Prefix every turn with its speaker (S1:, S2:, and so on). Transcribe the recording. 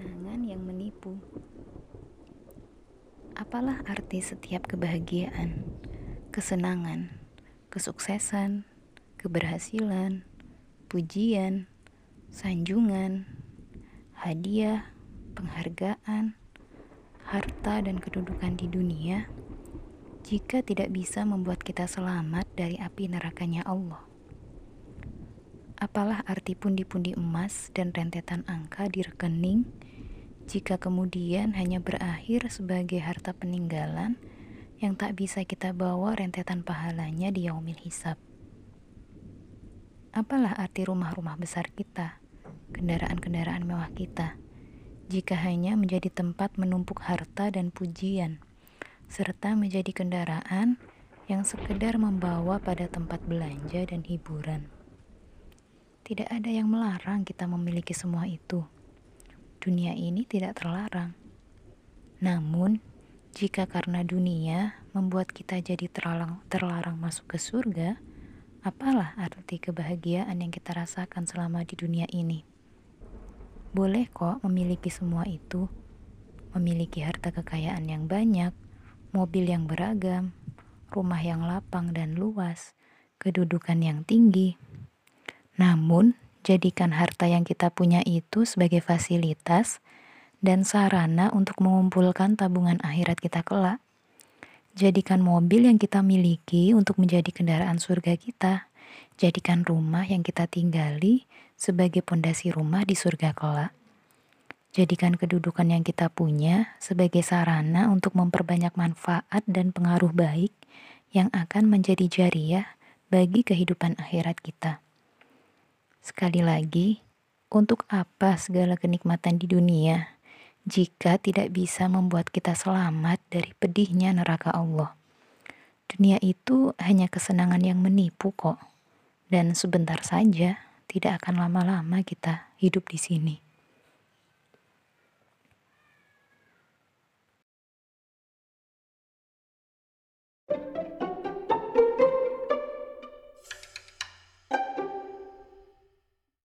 S1: kenangan yang menipu. Apalah arti setiap kebahagiaan, kesenangan, kesuksesan, keberhasilan, pujian, sanjungan, hadiah, penghargaan, harta, dan kedudukan di dunia jika tidak bisa membuat kita selamat dari api nerakanya Allah? Apalah arti pundi-pundi emas dan rentetan angka di rekening jika kemudian hanya berakhir sebagai harta peninggalan yang tak bisa kita bawa rentetan pahalanya di yaumil hisab. Apalah arti rumah-rumah besar kita, kendaraan-kendaraan mewah kita, jika hanya menjadi tempat menumpuk harta dan pujian, serta menjadi kendaraan yang sekedar membawa pada tempat belanja dan hiburan. Tidak ada yang melarang kita memiliki semua itu dunia ini tidak terlarang. Namun, jika karena dunia membuat kita jadi terlarang, terlarang masuk ke surga, apalah arti kebahagiaan yang kita rasakan selama di dunia ini? Boleh kok memiliki semua itu, memiliki harta kekayaan yang banyak, mobil yang beragam, rumah yang lapang dan luas, kedudukan yang tinggi. Namun, Jadikan harta yang kita punya itu sebagai fasilitas dan sarana untuk mengumpulkan tabungan akhirat kita kelak. Jadikan mobil yang kita miliki untuk menjadi kendaraan surga kita. Jadikan rumah yang kita tinggali sebagai pondasi rumah di surga kelak. Jadikan kedudukan yang kita punya sebagai sarana untuk memperbanyak manfaat dan pengaruh baik yang akan menjadi jariah bagi kehidupan akhirat kita. Sekali lagi, untuk apa segala kenikmatan di dunia jika tidak bisa membuat kita selamat dari pedihnya neraka Allah? Dunia itu hanya kesenangan yang menipu kok, dan sebentar saja tidak akan lama-lama kita hidup di sini.